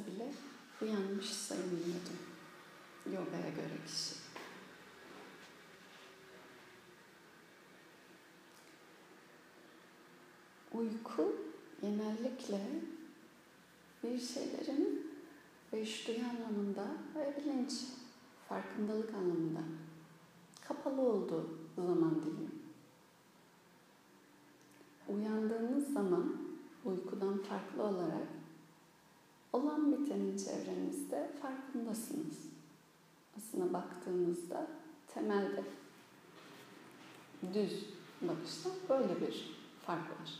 olsa bile uyanmış sayılmıyordu yogaya göre kişi. Uyku genellikle bir şeylerin uyuştuğu anlamında ve bilinç, farkındalık anlamında kapalı olduğu zaman dilimi. Uyandığınız zaman uykudan farklı olarak olan bitenin çevrenizde farkındasınız. Aslına baktığınızda temelde düz bakışta böyle bir fark var.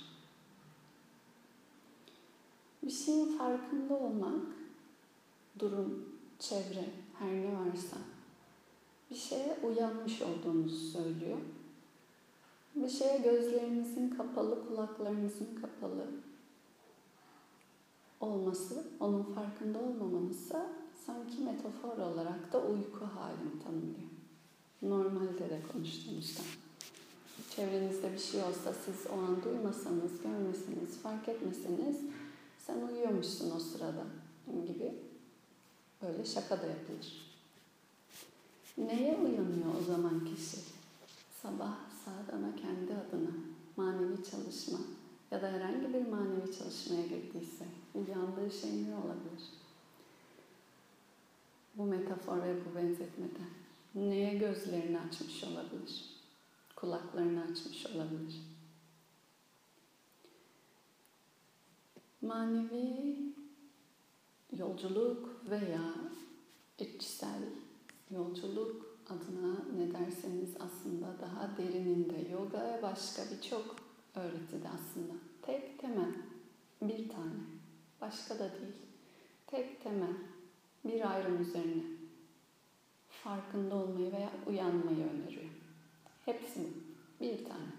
Bir şeyin farkında olmak, durum, çevre, her ne varsa bir şeye uyanmış olduğunuzu söylüyor. Bir şeye gözlerinizin kapalı, kulaklarınızın kapalı olması, onun farkında olmamanızsa sanki metafor olarak da uyku halini tanımlıyor. Normalde de konuştuğumuzda. Çevrenizde bir şey olsa siz o an duymasanız, görmeseniz, fark etmeseniz sen uyuyormuşsun o sırada gibi böyle şaka da yapılır. Neye uyanıyor o zaman kişi? Sabah sadana kendi adına manevi çalışma ya da herhangi bir manevi çalışmaya girdiyse uyandığı şey ne olabilir? Bu metafor ve bu benzetmede neye gözlerini açmış olabilir? Kulaklarını açmış olabilir? Manevi yolculuk veya içsel yolculuk adına ne derseniz aslında daha derininde yoga başka birçok öğretide aslında tek temel bir tane başka da değil tek temel bir ayrım üzerine farkında olmayı veya uyanmayı öneriyor. Hepsi bir tane.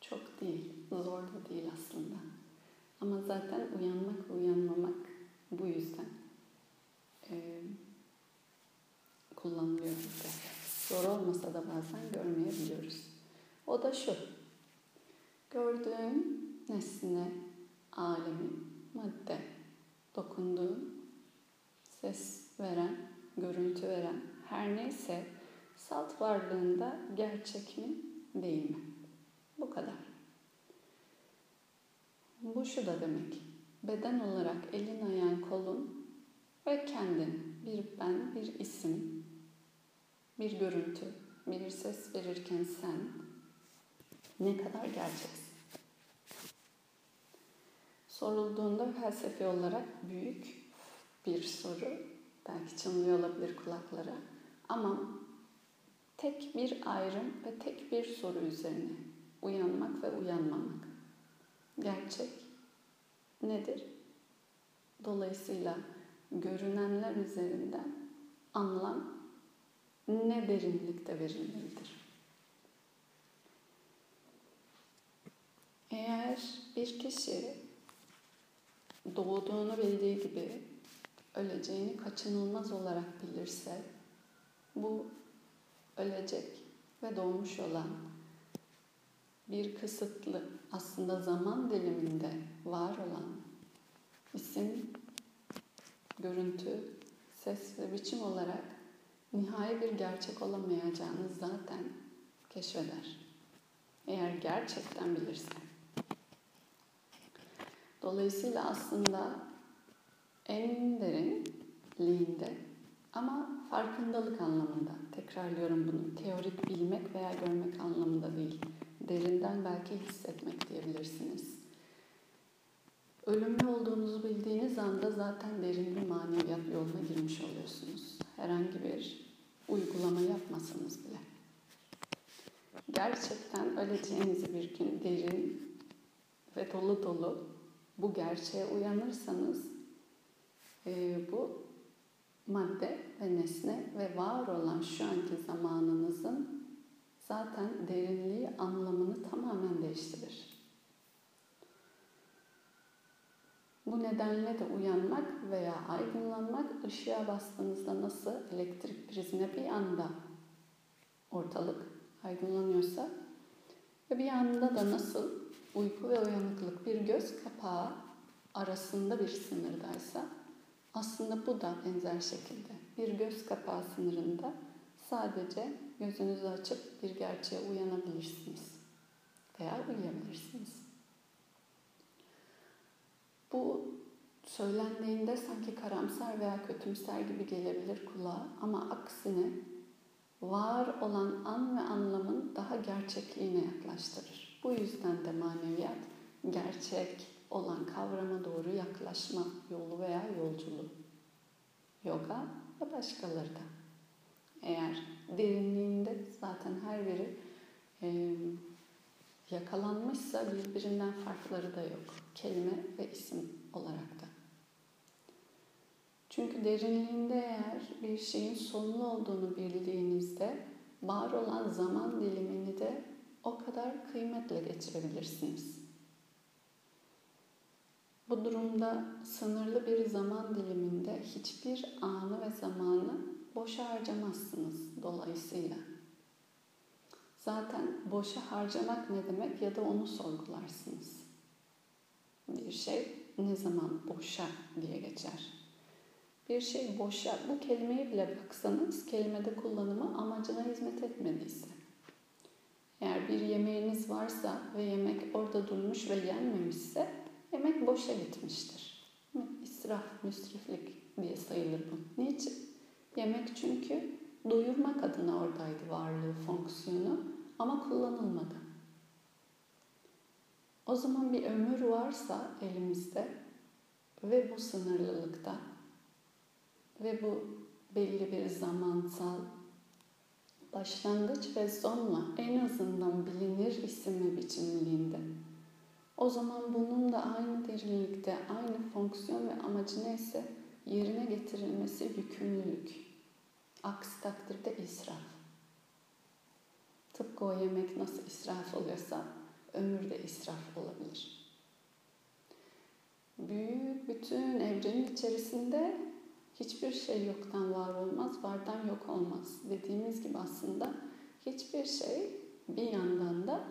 Çok değil, zor da değil aslında. Ama zaten uyanmak uyanmamak bu yüzden e, kullanılıyor bizde. Zor olmasa da bazen görmeyebiliyoruz. O da şu. Gördüğün nesne, alemi, madde, dokunduğun, ses veren, görüntü veren her neyse salt varlığında gerçek mi değil mi? Bu kadar. Bu şu da demek. Beden olarak elin, ayağın, kolun ve kendin bir ben, bir isim, bir görüntü, bir ses verirken sen ne kadar gerçeksin? Sorulduğunda felsefi olarak büyük bir soru, belki çınlıyor olabilir kulaklara ama tek bir ayrım ve tek bir soru üzerine uyanmak ve uyanmamak. Gerçek nedir? Dolayısıyla görünenler üzerinden anlam ne derinlikte verilmelidir? Eğer bir kişi doğduğunu bildiği gibi öleceğini kaçınılmaz olarak bilirse bu ölecek ve doğmuş olan bir kısıtlı aslında zaman diliminde var olan isim, görüntü, ses ve biçim olarak nihai bir gerçek olamayacağını zaten keşfeder. Eğer gerçekten bilirse. Dolayısıyla aslında en derinliğinde ama farkındalık anlamında, tekrarlıyorum bunu, teorik bilmek veya görmek anlamında değil, derinden belki hissetmek diyebilirsiniz. Ölümlü olduğunuzu bildiğiniz anda zaten derin bir maneviyat yoluna girmiş oluyorsunuz. Herhangi bir uygulama yapmasanız bile. Gerçekten öleceğinizi bir gün derin ve dolu dolu bu gerçeğe uyanırsanız e, bu madde ve nesne ve var olan şu anki zamanınızın zaten derinliği anlamını tamamen değiştirir. Bu nedenle de uyanmak veya aydınlanmak ışığa bastığınızda nasıl elektrik prizine bir anda ortalık aydınlanıyorsa ve bir yanda da nasıl uyku ve uyanıklık bir göz kapağı arasında bir sınırdaysa aslında bu da benzer şekilde bir göz kapağı sınırında sadece gözünüzü açıp bir gerçeğe uyanabilirsiniz veya uyuyabilirsiniz. Bu söylendiğinde sanki karamsar veya kötümser gibi gelebilir kulağa ama aksine var olan an ve anlamın daha gerçekliğine yaklaştırır. Bu yüzden de maneviyat gerçek olan kavrama doğru yaklaşma yolu veya yolculuğu. Yoga ve başkaları da. Eğer derinliğinde zaten her biri e, yakalanmışsa birbirinden farkları da yok. Kelime ve isim olarak da. Çünkü derinliğinde eğer bir şeyin sonlu olduğunu bildiğinizde var olan zaman dilimini de o kadar kıymetle geçirebilirsiniz. Bu durumda sınırlı bir zaman diliminde hiçbir anı ve zamanı boşa harcamazsınız dolayısıyla. Zaten boşa harcamak ne demek ya da onu sorgularsınız. Bir şey ne zaman boşa diye geçer. Bir şey boşa, bu kelimeyi bile baksanız kelimede kullanımı amacına hizmet etmediyse. Eğer bir yemeğiniz varsa ve yemek orada durmuş ve yenmemişse yemek boşa gitmiştir. İsraf, müsriflik diye sayılır bu. Niçin? Yemek çünkü doyurmak adına oradaydı varlığı, fonksiyonu ama kullanılmadı. O zaman bir ömür varsa elimizde ve bu sınırlılıkta ve bu belli bir zamansal başlangıç ve sonla en azından bilinir isim ve biçimliğinde. O zaman bunun da aynı derinlikte, aynı fonksiyon ve amacı neyse yerine getirilmesi yükümlülük. Aksi takdirde israf. Tıpkı o yemek nasıl israf oluyorsa ömür de israf olabilir. Büyük bütün evrenin içerisinde hiçbir şey yoktan var olmaz, vardan yok olmaz. Dediğimiz gibi aslında hiçbir şey bir yandan da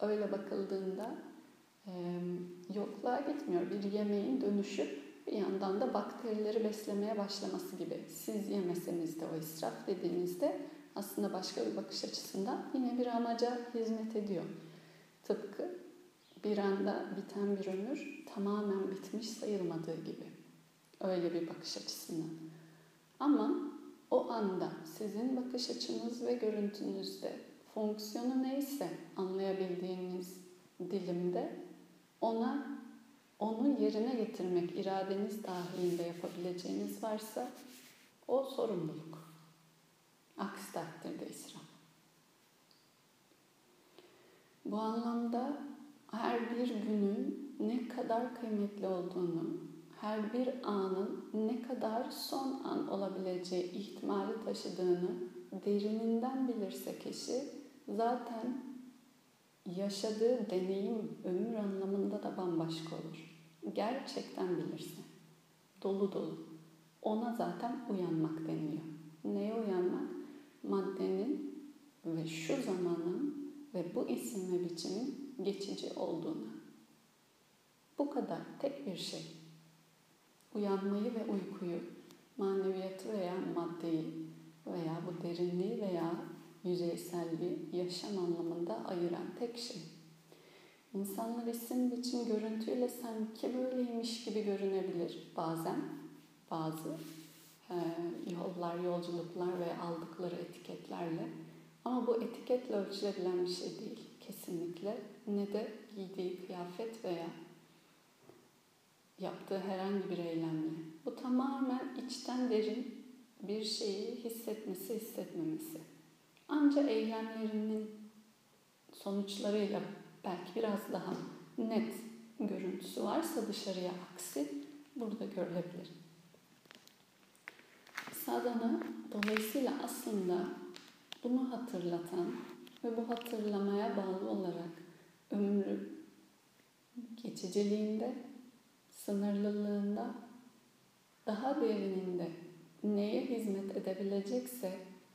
öyle bakıldığında e, yokluğa gitmiyor. Bir yemeğin dönüşüp bir yandan da bakterileri beslemeye başlaması gibi. Siz yemeseniz de o israf dediğinizde aslında başka bir bakış açısından yine bir amaca hizmet ediyor. Tıpkı bir anda biten bir ömür tamamen bitmiş sayılmadığı gibi. Öyle bir bakış açısından. Ama o anda sizin bakış açınız ve görüntünüzde fonksiyonu neyse anlayabildiğiniz dilimde ona onu yerine getirmek iradeniz dahilinde yapabileceğiniz varsa o sorumluluk. Aksi takdirde israf. Bu anlamda her bir günün ne kadar kıymetli olduğunu, her bir anın ne kadar son an olabileceği ihtimali taşıdığını derininden bilirse kişi zaten yaşadığı deneyim ömür anlamında da bambaşka olur. Gerçekten bilirse. Dolu dolu. Ona zaten uyanmak deniliyor. Neye uyanmak? Maddenin ve şu zamanın ve bu isim ve biçimin geçici olduğunu. Bu kadar tek bir şey. Uyanmayı ve uykuyu, maneviyatı veya maddeyi veya bu derinliği veya yüzeysel bir yaşam anlamında ayıran tek şey. İnsanlar isim biçim görüntüyle sanki böyleymiş gibi görünebilir bazen. Bazı e, yollar, yolculuklar ve aldıkları etiketlerle. Ama bu etiketle ölçülebilen bir şey değil kesinlikle. Ne de giydiği kıyafet veya yaptığı herhangi bir eylemle. Bu tamamen içten derin bir şeyi hissetmesi, hissetmemesi. Ancak eylemlerinin sonuçlarıyla belki biraz daha net görüntüsü varsa dışarıya aksi burada görülebilir. Sadhana dolayısıyla aslında bunu hatırlatan ve bu hatırlamaya bağlı olarak ömrü geçiciliğinde, sınırlılığında, daha derininde neye hizmet edebilecekse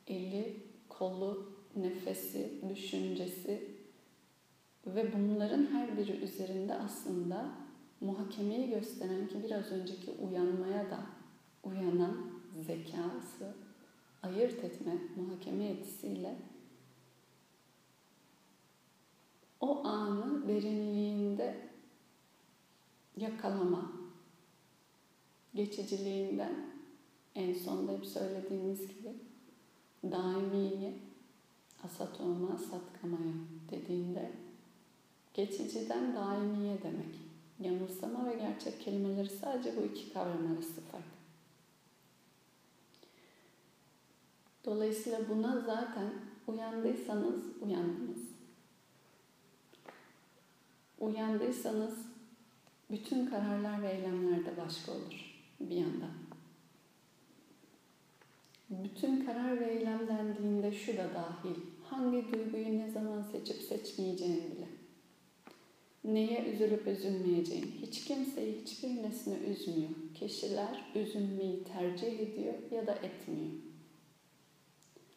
eli, kolu, nefesi, düşüncesi ve bunların her biri üzerinde aslında muhakemeyi gösteren ki biraz önceki uyanmaya da uyanan zekası ayırt etme, muhakeme etisiyle o anı derinliğinde yakalama, geçiciliğinden en sonda hep söylediğimiz gibi daimiye, asat olma, satkamaya dediğinde geçiciden daimiye demek. Yanılsama ve gerçek kelimeleri sadece bu iki kavram arası fark. Dolayısıyla buna zaten uyandıysanız uyandınız. Uyandıysanız bütün kararlar ve eylemler de başka olur bir yandan. Bütün karar ve eylem dendiğinde şu da dahil. Hangi duyguyu ne zaman seçip seçmeyeceğini bile. Neye üzülüp üzülmeyeceğini. Hiç kimseyi hiçbir nesne üzmüyor. Kişiler üzülmeyi tercih ediyor ya da etmiyor.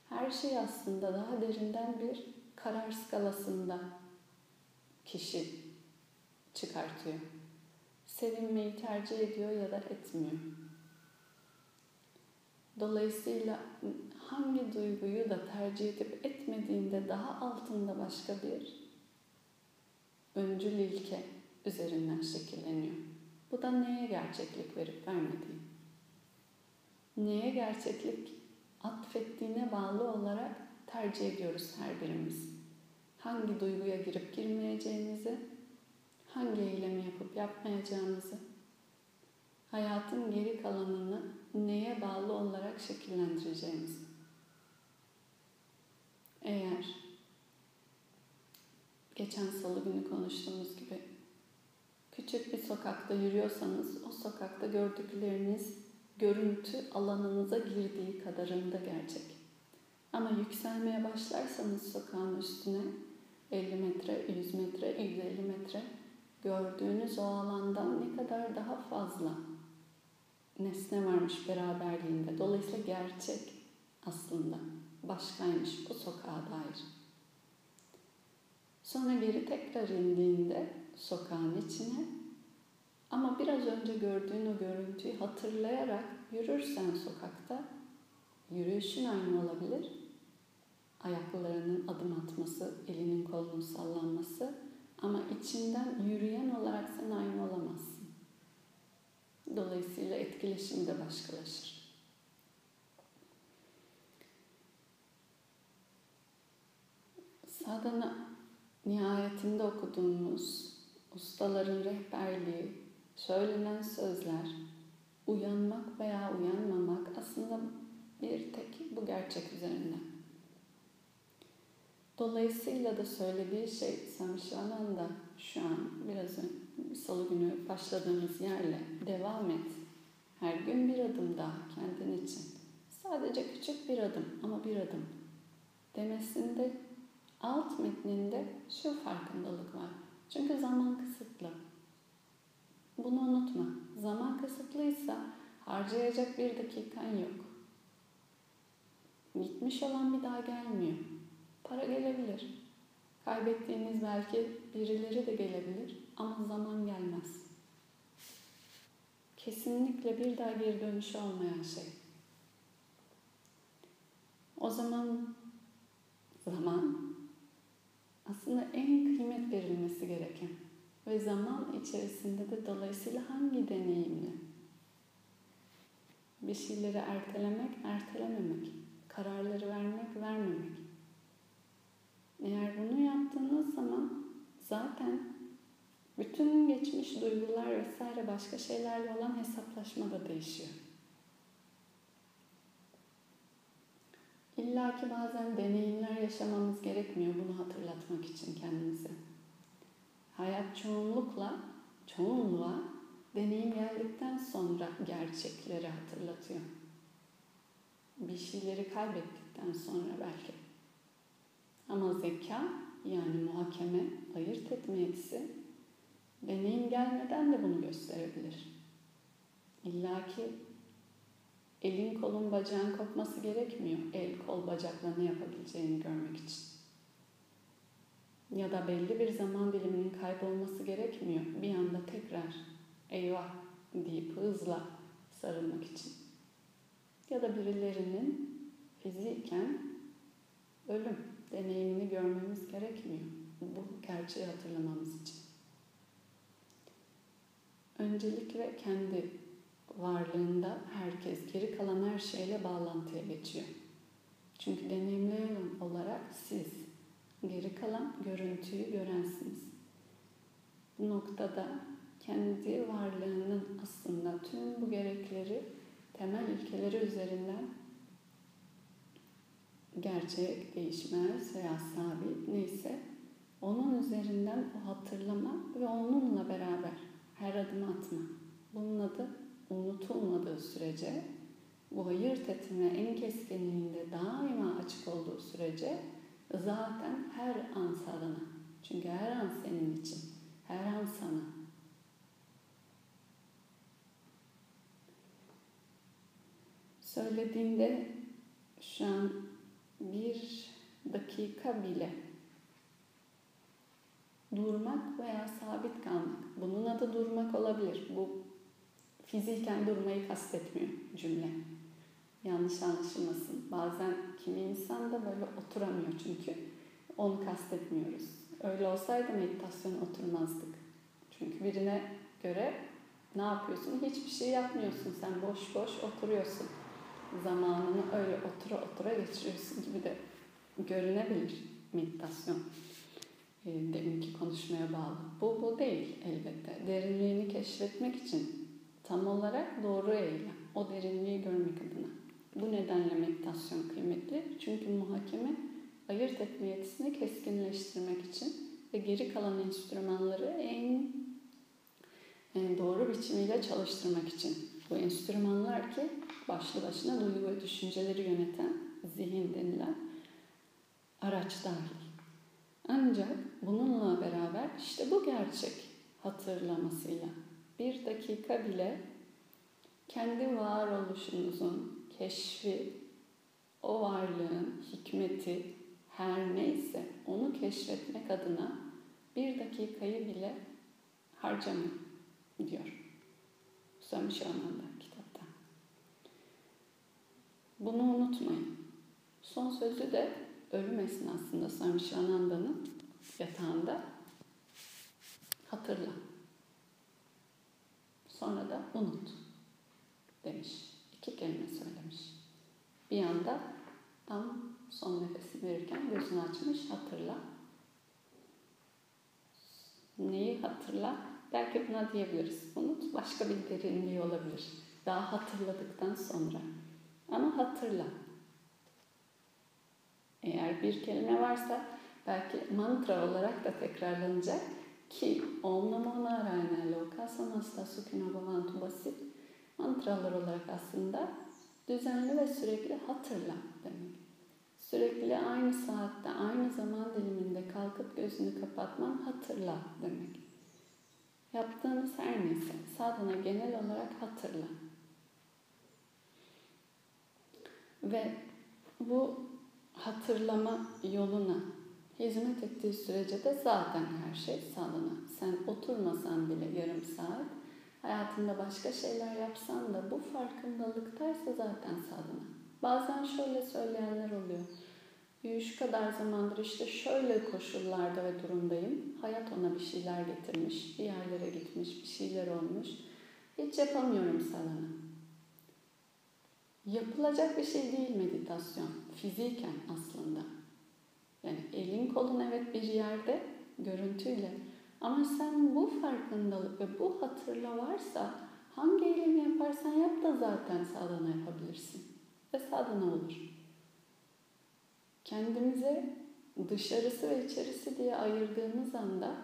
Her şey aslında daha derinden bir karar skalasında kişi çıkartıyor. Sevinmeyi tercih ediyor ya da etmiyor. Dolayısıyla hangi duyguyu da tercih edip etmediğinde daha altında başka bir öncül ilke üzerinden şekilleniyor. Bu da neye gerçeklik verip vermediği. Neye gerçeklik atfettiğine bağlı olarak tercih ediyoruz her birimiz. Hangi duyguya girip girmeyeceğimizi, hangi eylemi yapıp yapmayacağımızı, hayatın geri kalanını neye bağlı olarak şekillendireceğimizi. Eğer geçen salı günü konuştuğumuz gibi küçük bir sokakta yürüyorsanız o sokakta gördükleriniz görüntü alanınıza girdiği kadarında gerçek. Ama yükselmeye başlarsanız sokağın üstüne 50 metre, 100 metre, 150 metre gördüğünüz o alandan ne kadar daha fazla nesne varmış beraberliğinde. Dolayısıyla gerçek aslında başkaymış bu sokağa dair. Sonra geri tekrar indiğinde sokağın içine ama biraz önce gördüğün o görüntüyü hatırlayarak yürürsen sokakta yürüyüşün aynı olabilir. Ayaklarının adım atması, elinin kolunun sallanması ama içinden yürüyen olarak sen aynı olamazsın. Dolayısıyla etkileşim de başkalaşır. Sadana nihayetinde okuduğumuz ustaların rehberliği, söylenen sözler, uyanmak veya uyanmamak aslında bir tek bu gerçek üzerinde. Dolayısıyla da söylediği şey Samşananda şu an biraz salı günü başladığımız yerle devam et. Her gün bir adım daha kendin için. Sadece küçük bir adım ama bir adım. Demesinde alt metninde şu farkındalık var. Çünkü zaman kısıtlı. Bunu unutma. Zaman kısıtlıysa harcayacak bir dakikan yok. Gitmiş olan bir daha gelmiyor. Para gelebilir. Kaybettiğiniz belki birileri de gelebilir ama zaman gelmez. Kesinlikle bir daha geri dönüşü olmayan şey. O zaman zaman aslında en kıymet verilmesi gereken ve zaman içerisinde de dolayısıyla hangi deneyimle bir şeyleri ertelemek, ertelememek, kararları vermek, vermemek. Eğer bunu yaptığınız zaman zaten bütün geçmiş duygular vesaire başka şeylerle olan hesaplaşma da değişiyor. İlla ki bazen deneyimler yaşamamız gerekmiyor bunu hatırlatmak için kendimize. Hayat çoğunlukla, çoğunluğa deneyim geldikten sonra gerçekleri hatırlatıyor. Bir şeyleri kaybettikten sonra belki. Ama zeka yani muhakeme, ayırt etme yetisi deneyim gelmeden de bunu gösterebilir. İlla ki elin kolun bacağın kopması gerekmiyor. El kol bacakla ne yapabileceğini görmek için. Ya da belli bir zaman diliminin kaybolması gerekmiyor. Bir anda tekrar eyvah deyip hızla sarılmak için. Ya da birilerinin fiziken ölüm deneyimini görmemiz gerekmiyor. Bu gerçeği hatırlamamız için. Öncelikle kendi varlığında herkes geri kalan her şeyle bağlantıya geçiyor. Çünkü deneyimleyen olarak siz geri kalan görüntüyü görensiniz. Bu noktada kendi varlığının aslında tüm bu gerekleri temel ilkeleri üzerinden gerçek, değişmez veya sabit neyse onun üzerinden o hatırlama ve onunla beraber her adım atma. Bunun adı unutulmadığı sürece bu ayırt etme en keskinliğinde daima açık olduğu sürece zaten her an sana. Çünkü her an senin için, her an sana. Söylediğinde şu an bir dakika bile durmak veya sabit kalmak. Bunun adı durmak olabilir. Bu fiziken durmayı kastetmiyor cümle. Yanlış anlaşılmasın. Bazen kimi insan da böyle oturamıyor çünkü. Onu kastetmiyoruz. Öyle olsaydı meditasyon oturmazdık. Çünkü birine göre ne yapıyorsun? Hiçbir şey yapmıyorsun. Sen boş boş oturuyorsun. Zamanını öyle otura otura geçiriyorsun gibi de görünebilir meditasyon. E, deminki konuşmaya bağlı. Bu, bu değil elbette. Derinliğini keşfetmek için tam olarak doğru eylem. O derinliği görmek adına. Bu nedenle meditasyon kıymetli. Çünkü muhakeme ayırt etme yetisini keskinleştirmek için ve geri kalan enstrümanları en, doğru biçimiyle çalıştırmak için. Bu enstrümanlar ki başlı başına duygu ve düşünceleri yöneten zihin denilen araç dahil. Ancak bununla beraber işte bu gerçek hatırlamasıyla bir dakika bile kendi varoluşunuzun keşfi, o varlığın hikmeti her neyse onu keşfetmek adına bir dakikayı bile harcamayın diyor. Sami Şaman'da kitapta. Bunu unutmayın. Son sözü de ölüm esnasında Sami Şananda'nın yatağında hatırla. Sonra da unut demiş. İki kelime söylemiş. Bir anda tam son nefesini verirken gözünü açmış hatırla. Neyi hatırla? Belki buna diyebiliriz. Unut başka bir derinliği olabilir. Daha hatırladıktan sonra. Ama hatırla. Eğer bir kelime varsa belki mantra olarak da tekrarlanacak ki Om Namo Narayana Loka Samasta Sukhino Bhavantu basit mantralar olarak aslında düzenli ve sürekli hatırla demek. Sürekli aynı saatte, aynı zaman diliminde kalkıp gözünü kapatman hatırla demek. Yaptığınız her neyse sadhana genel olarak hatırla. Ve bu hatırlama yoluna hizmet ettiği sürece de zaten her şey sadhana. Sen oturmasan bile yarım saat, hayatında başka şeyler yapsan da bu farkındalıktaysa zaten sadhana. Bazen şöyle söyleyenler oluyor. Şu kadar zamandır işte şöyle koşullarda ve durumdayım. Hayat ona bir şeyler getirmiş, bir yerlere gitmiş, bir şeyler olmuş. Hiç yapamıyorum sadhana. Yapılacak bir şey değil meditasyon. Fiziken aslında. Yani elin kolun evet bir yerde görüntüyle. Ama sen bu farkındalık ve bu hatırla varsa hangi eylemi yaparsan yap da zaten sadhana yapabilirsin. Ve sadhana olur. Kendimize dışarısı ve içerisi diye ayırdığımız anda,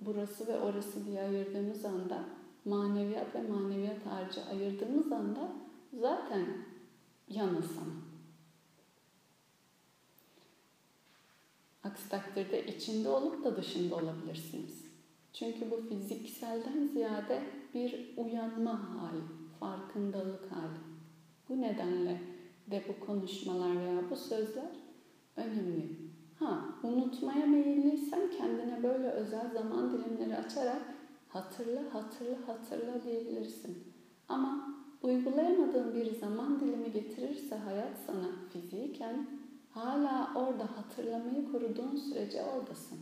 burası ve orası diye ayırdığımız anda, maneviyat ve maneviyat harcı ayırdığımız anda zaten yanılsam. Aksi takdirde içinde olup da dışında olabilirsiniz. Çünkü bu fizikselden ziyade bir uyanma hali, farkındalık hali. Bu nedenle de bu konuşmalar veya bu sözler önemli. Ha, unutmaya meyilliysen kendine böyle özel zaman dilimleri açarak hatırla, hatırla, hatırla diyebilirsin. Ama uygulayamadığın bir zaman dilimi getirirse hayat sana fiziken hala orada hatırlamayı koruduğun sürece oradasın.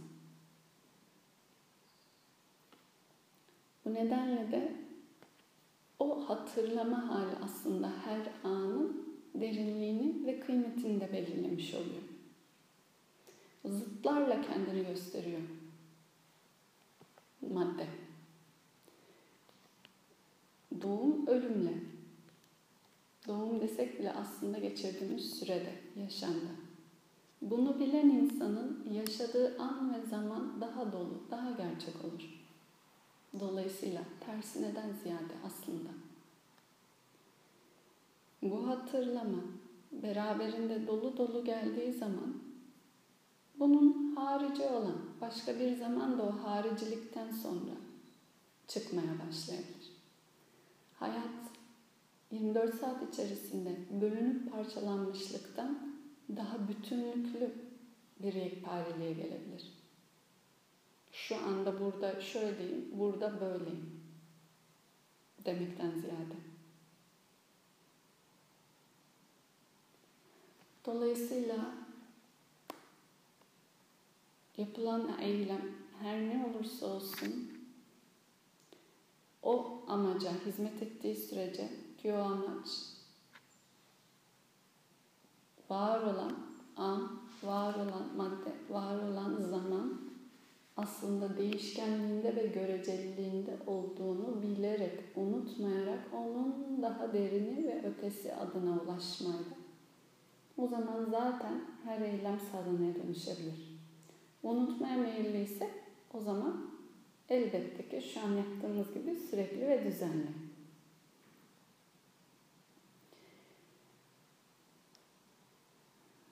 Bu nedenle de o hatırlama hali aslında her anın derinliğini ve kıymetini de belirlemiş oluyor. Zıtlarla kendini gösteriyor madde. Doğum ölümle. Doğum desek bile aslında geçirdiğimiz sürede, yaşamda. Bunu bilen insanın yaşadığı an ve zaman daha dolu, daha gerçek olur. Dolayısıyla tersineden ziyade aslında. Bu hatırlama beraberinde dolu dolu geldiği zaman bunun harici olan başka bir zaman da o haricilikten sonra çıkmaya başlayabilir. Hayat 24 saat içerisinde bölünüp parçalanmışlıktan daha bütünlüklü bir yekpareliğe gelebilir. Şu anda burada şöyleyim, burada böyleyim demekten ziyade. Dolayısıyla yapılan eylem her ne olursa olsun o amaca hizmet ettiği sürece ki o amaç var olan an, var olan madde, var olan zaman aslında değişkenliğinde ve göreceliliğinde olduğunu bilerek, unutmayarak onun daha derini ve ötesi adına ulaşmayla. O zaman zaten her eylem sadhanaya dönüşebilir. Unutmaya meyilliyse o zaman elbette ki şu an yaptığımız gibi sürekli ve düzenli.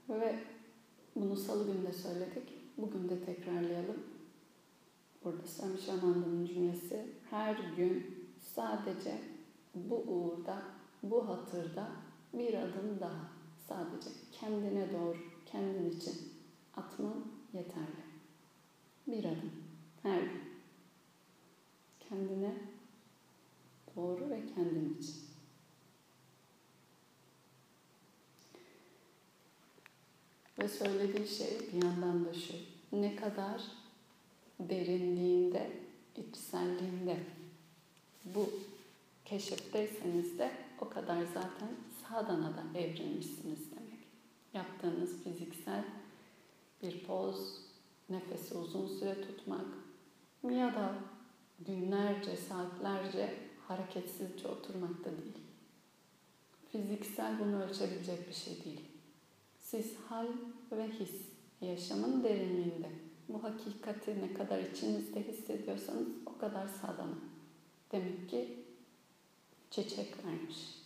Ve bunu salı günü de söyledik. Bugün de tekrarlayalım. Burada Sami Şamandı'nın cümlesi her gün sadece bu uğurda, bu hatırda bir adım daha sadece kendine doğru, kendin için atman yeterli. Bir adım her gün. Kendine doğru ve kendin için. Ve söylediği şey bir yandan da şu. Ne kadar derinliğinde, içselliğinde bu keşifteyseniz de o kadar zaten sadhanada evrilmişsiniz demek. Yaptığınız fiziksel bir poz, nefesi uzun süre tutmak ya da günlerce, saatlerce hareketsizce oturmak da değil. Fiziksel bunu ölçebilecek bir şey değil. Siz hal ve his, yaşamın derinliğinde bu hakikati ne kadar içinizde hissediyorsanız o kadar sadana. Demek ki çiçek vermiş.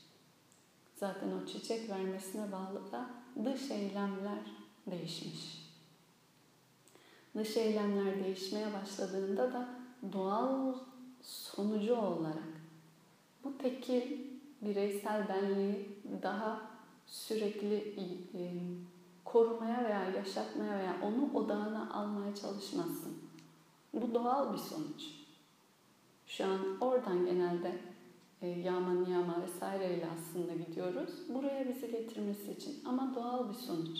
Zaten o çiçek vermesine bağlı da dış eylemler değişmiş. Dış eylemler değişmeye başladığında da doğal sonucu olarak bu tekil bireysel benliği daha sürekli e, korumaya veya yaşatmaya veya onu odağına almaya çalışmazsın. Bu doğal bir sonuç. Şu an oradan genelde e, yağma niyama vesaireyle aslında gidiyoruz. Buraya bizi getirmesi için ama doğal bir sonuç.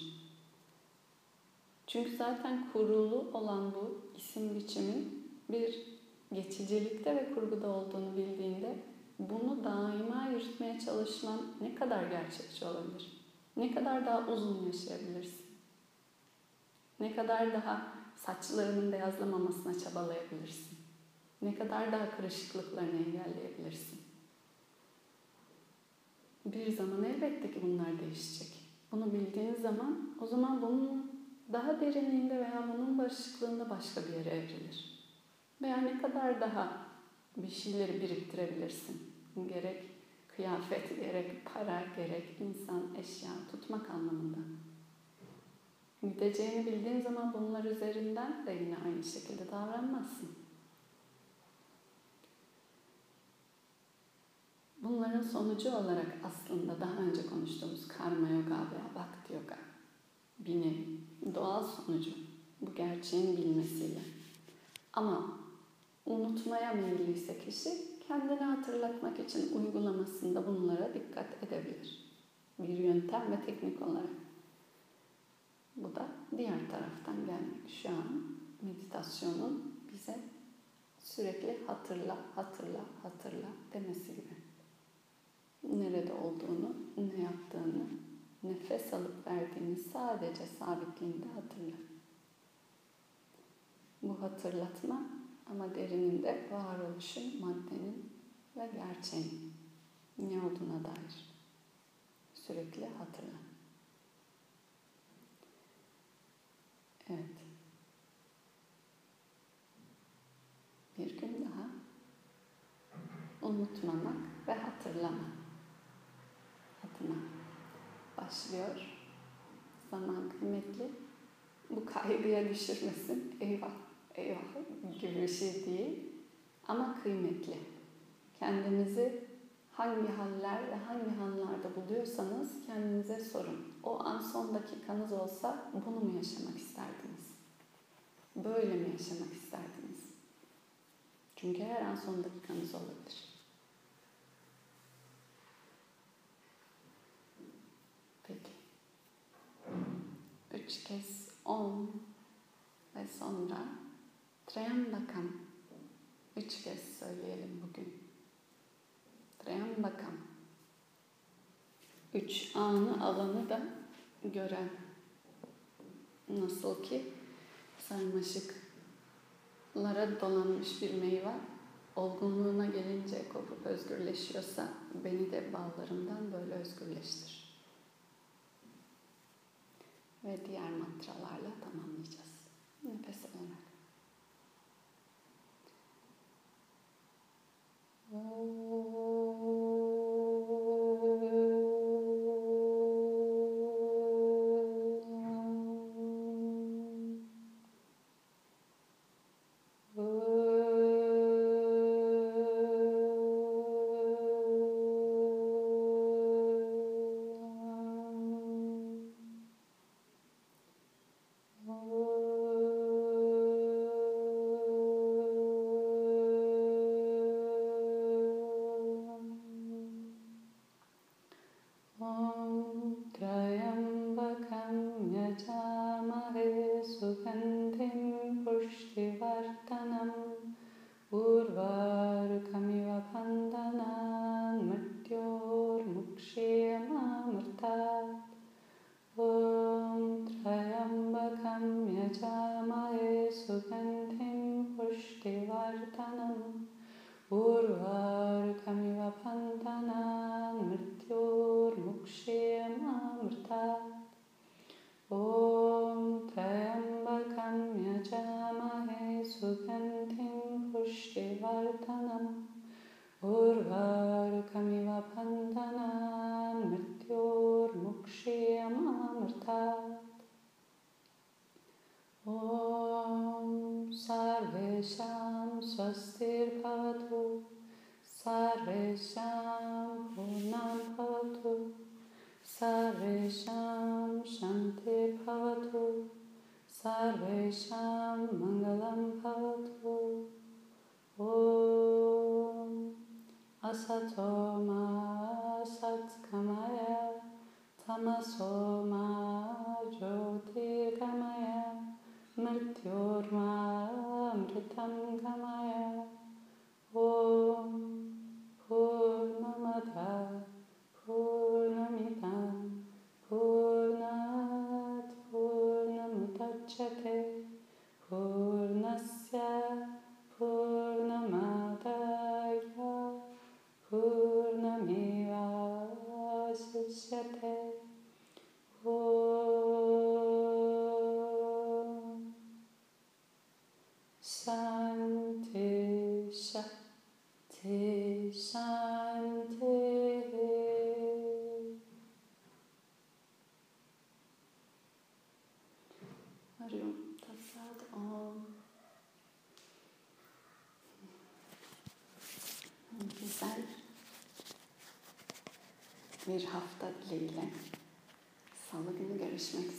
Çünkü zaten kurulu olan bu isim biçimin bir geçicilikte ve kurguda olduğunu bildiğinde bunu daima yürütmeye çalışman ne kadar gerçekçi olabilir? Ne kadar daha uzun yaşayabilirsin? Ne kadar daha saçlarının beyazlamamasına çabalayabilirsin? Ne kadar daha kırışıklıklarını engelleyebilirsin? Bir zaman elbette ki bunlar değişecek. Bunu bildiğiniz zaman o zaman bunun daha derinliğinde veya bunun barışıklığında başka bir yere evrilir. Veya ne kadar daha bir şeyleri biriktirebilirsin. Gerek kıyafet, gerek para, gerek insan, eşya tutmak anlamında. Gideceğini bildiğin zaman bunlar üzerinden de yine aynı şekilde davranmazsın. Bunların sonucu olarak aslında daha önce konuştuğumuz karma yoga veya bhakti yoga bir nevi doğal sonucu bu gerçeğin bilmesiyle. Ama unutmaya meyilliyse kişi kendini hatırlatmak için uygulamasında bunlara dikkat edebilir. Bir yöntem ve teknik olarak. Bu da diğer taraftan gelmek. Şu an meditasyonun bize sürekli hatırla, hatırla, hatırla demesi gibi. Nerede olduğunu, ne yaptığını, nefes alıp verdiğini sadece sabitliğinde hatırla. Bu hatırlatma ama derininde varoluşun, maddenin ve gerçeğin ne olduğuna dair sürekli hatırla. Evet. Bir gün daha unutmamak ve hatırlama adına başlıyor. Zaman kıymetli. Bu kaygıya düşürmesin. Eyvah, eyvah gibi bir şey değil. Ama kıymetli. Kendinizi hangi haller ve hangi anlarda buluyorsanız kendinize sorun. O an son dakikanız olsa bunu mu yaşamak isterdiniz? Böyle mi yaşamak isterdiniz? Çünkü her an son dakikanız olabilir. Üç kez on ve sonra Trayambakam. Üç kez söyleyelim bugün. Trayambakam. Üç anı alanı da gören. Nasıl ki sarmaşıklara dolanmış bir meyve olgunluğuna gelince kopup özgürleşiyorsa beni de bağlarımdan böyle özgürleştir. Ve diğer mantralarla tamamlayacağız. Nefes alarak. Oh. बन्धनान् मृत्योर्मुक्षेयमामृतात् ॐ त्र्यम्बकं यजामहे सुगन्धिं पुष्टिवर्धनम् पुषिवर्धनम् उर्वार्कमिवनान् मृत्योर्मुक्षेयमामृतात् ॐ सर्वेषां स्वस्तिर्भवतु Sarvesham Punam Bhavatu Sarvesham Shanti Bhavatu Sarvesham Mangalam Bhavatu Om Asato Ma Satkamaya. Tamaso Ma Jyotirgamaya. Mrityorma Mritam Gamaya, mrityor ma, mritam gamaya. Bir hafta dileğiyle. Salı günü görüşmek üzere.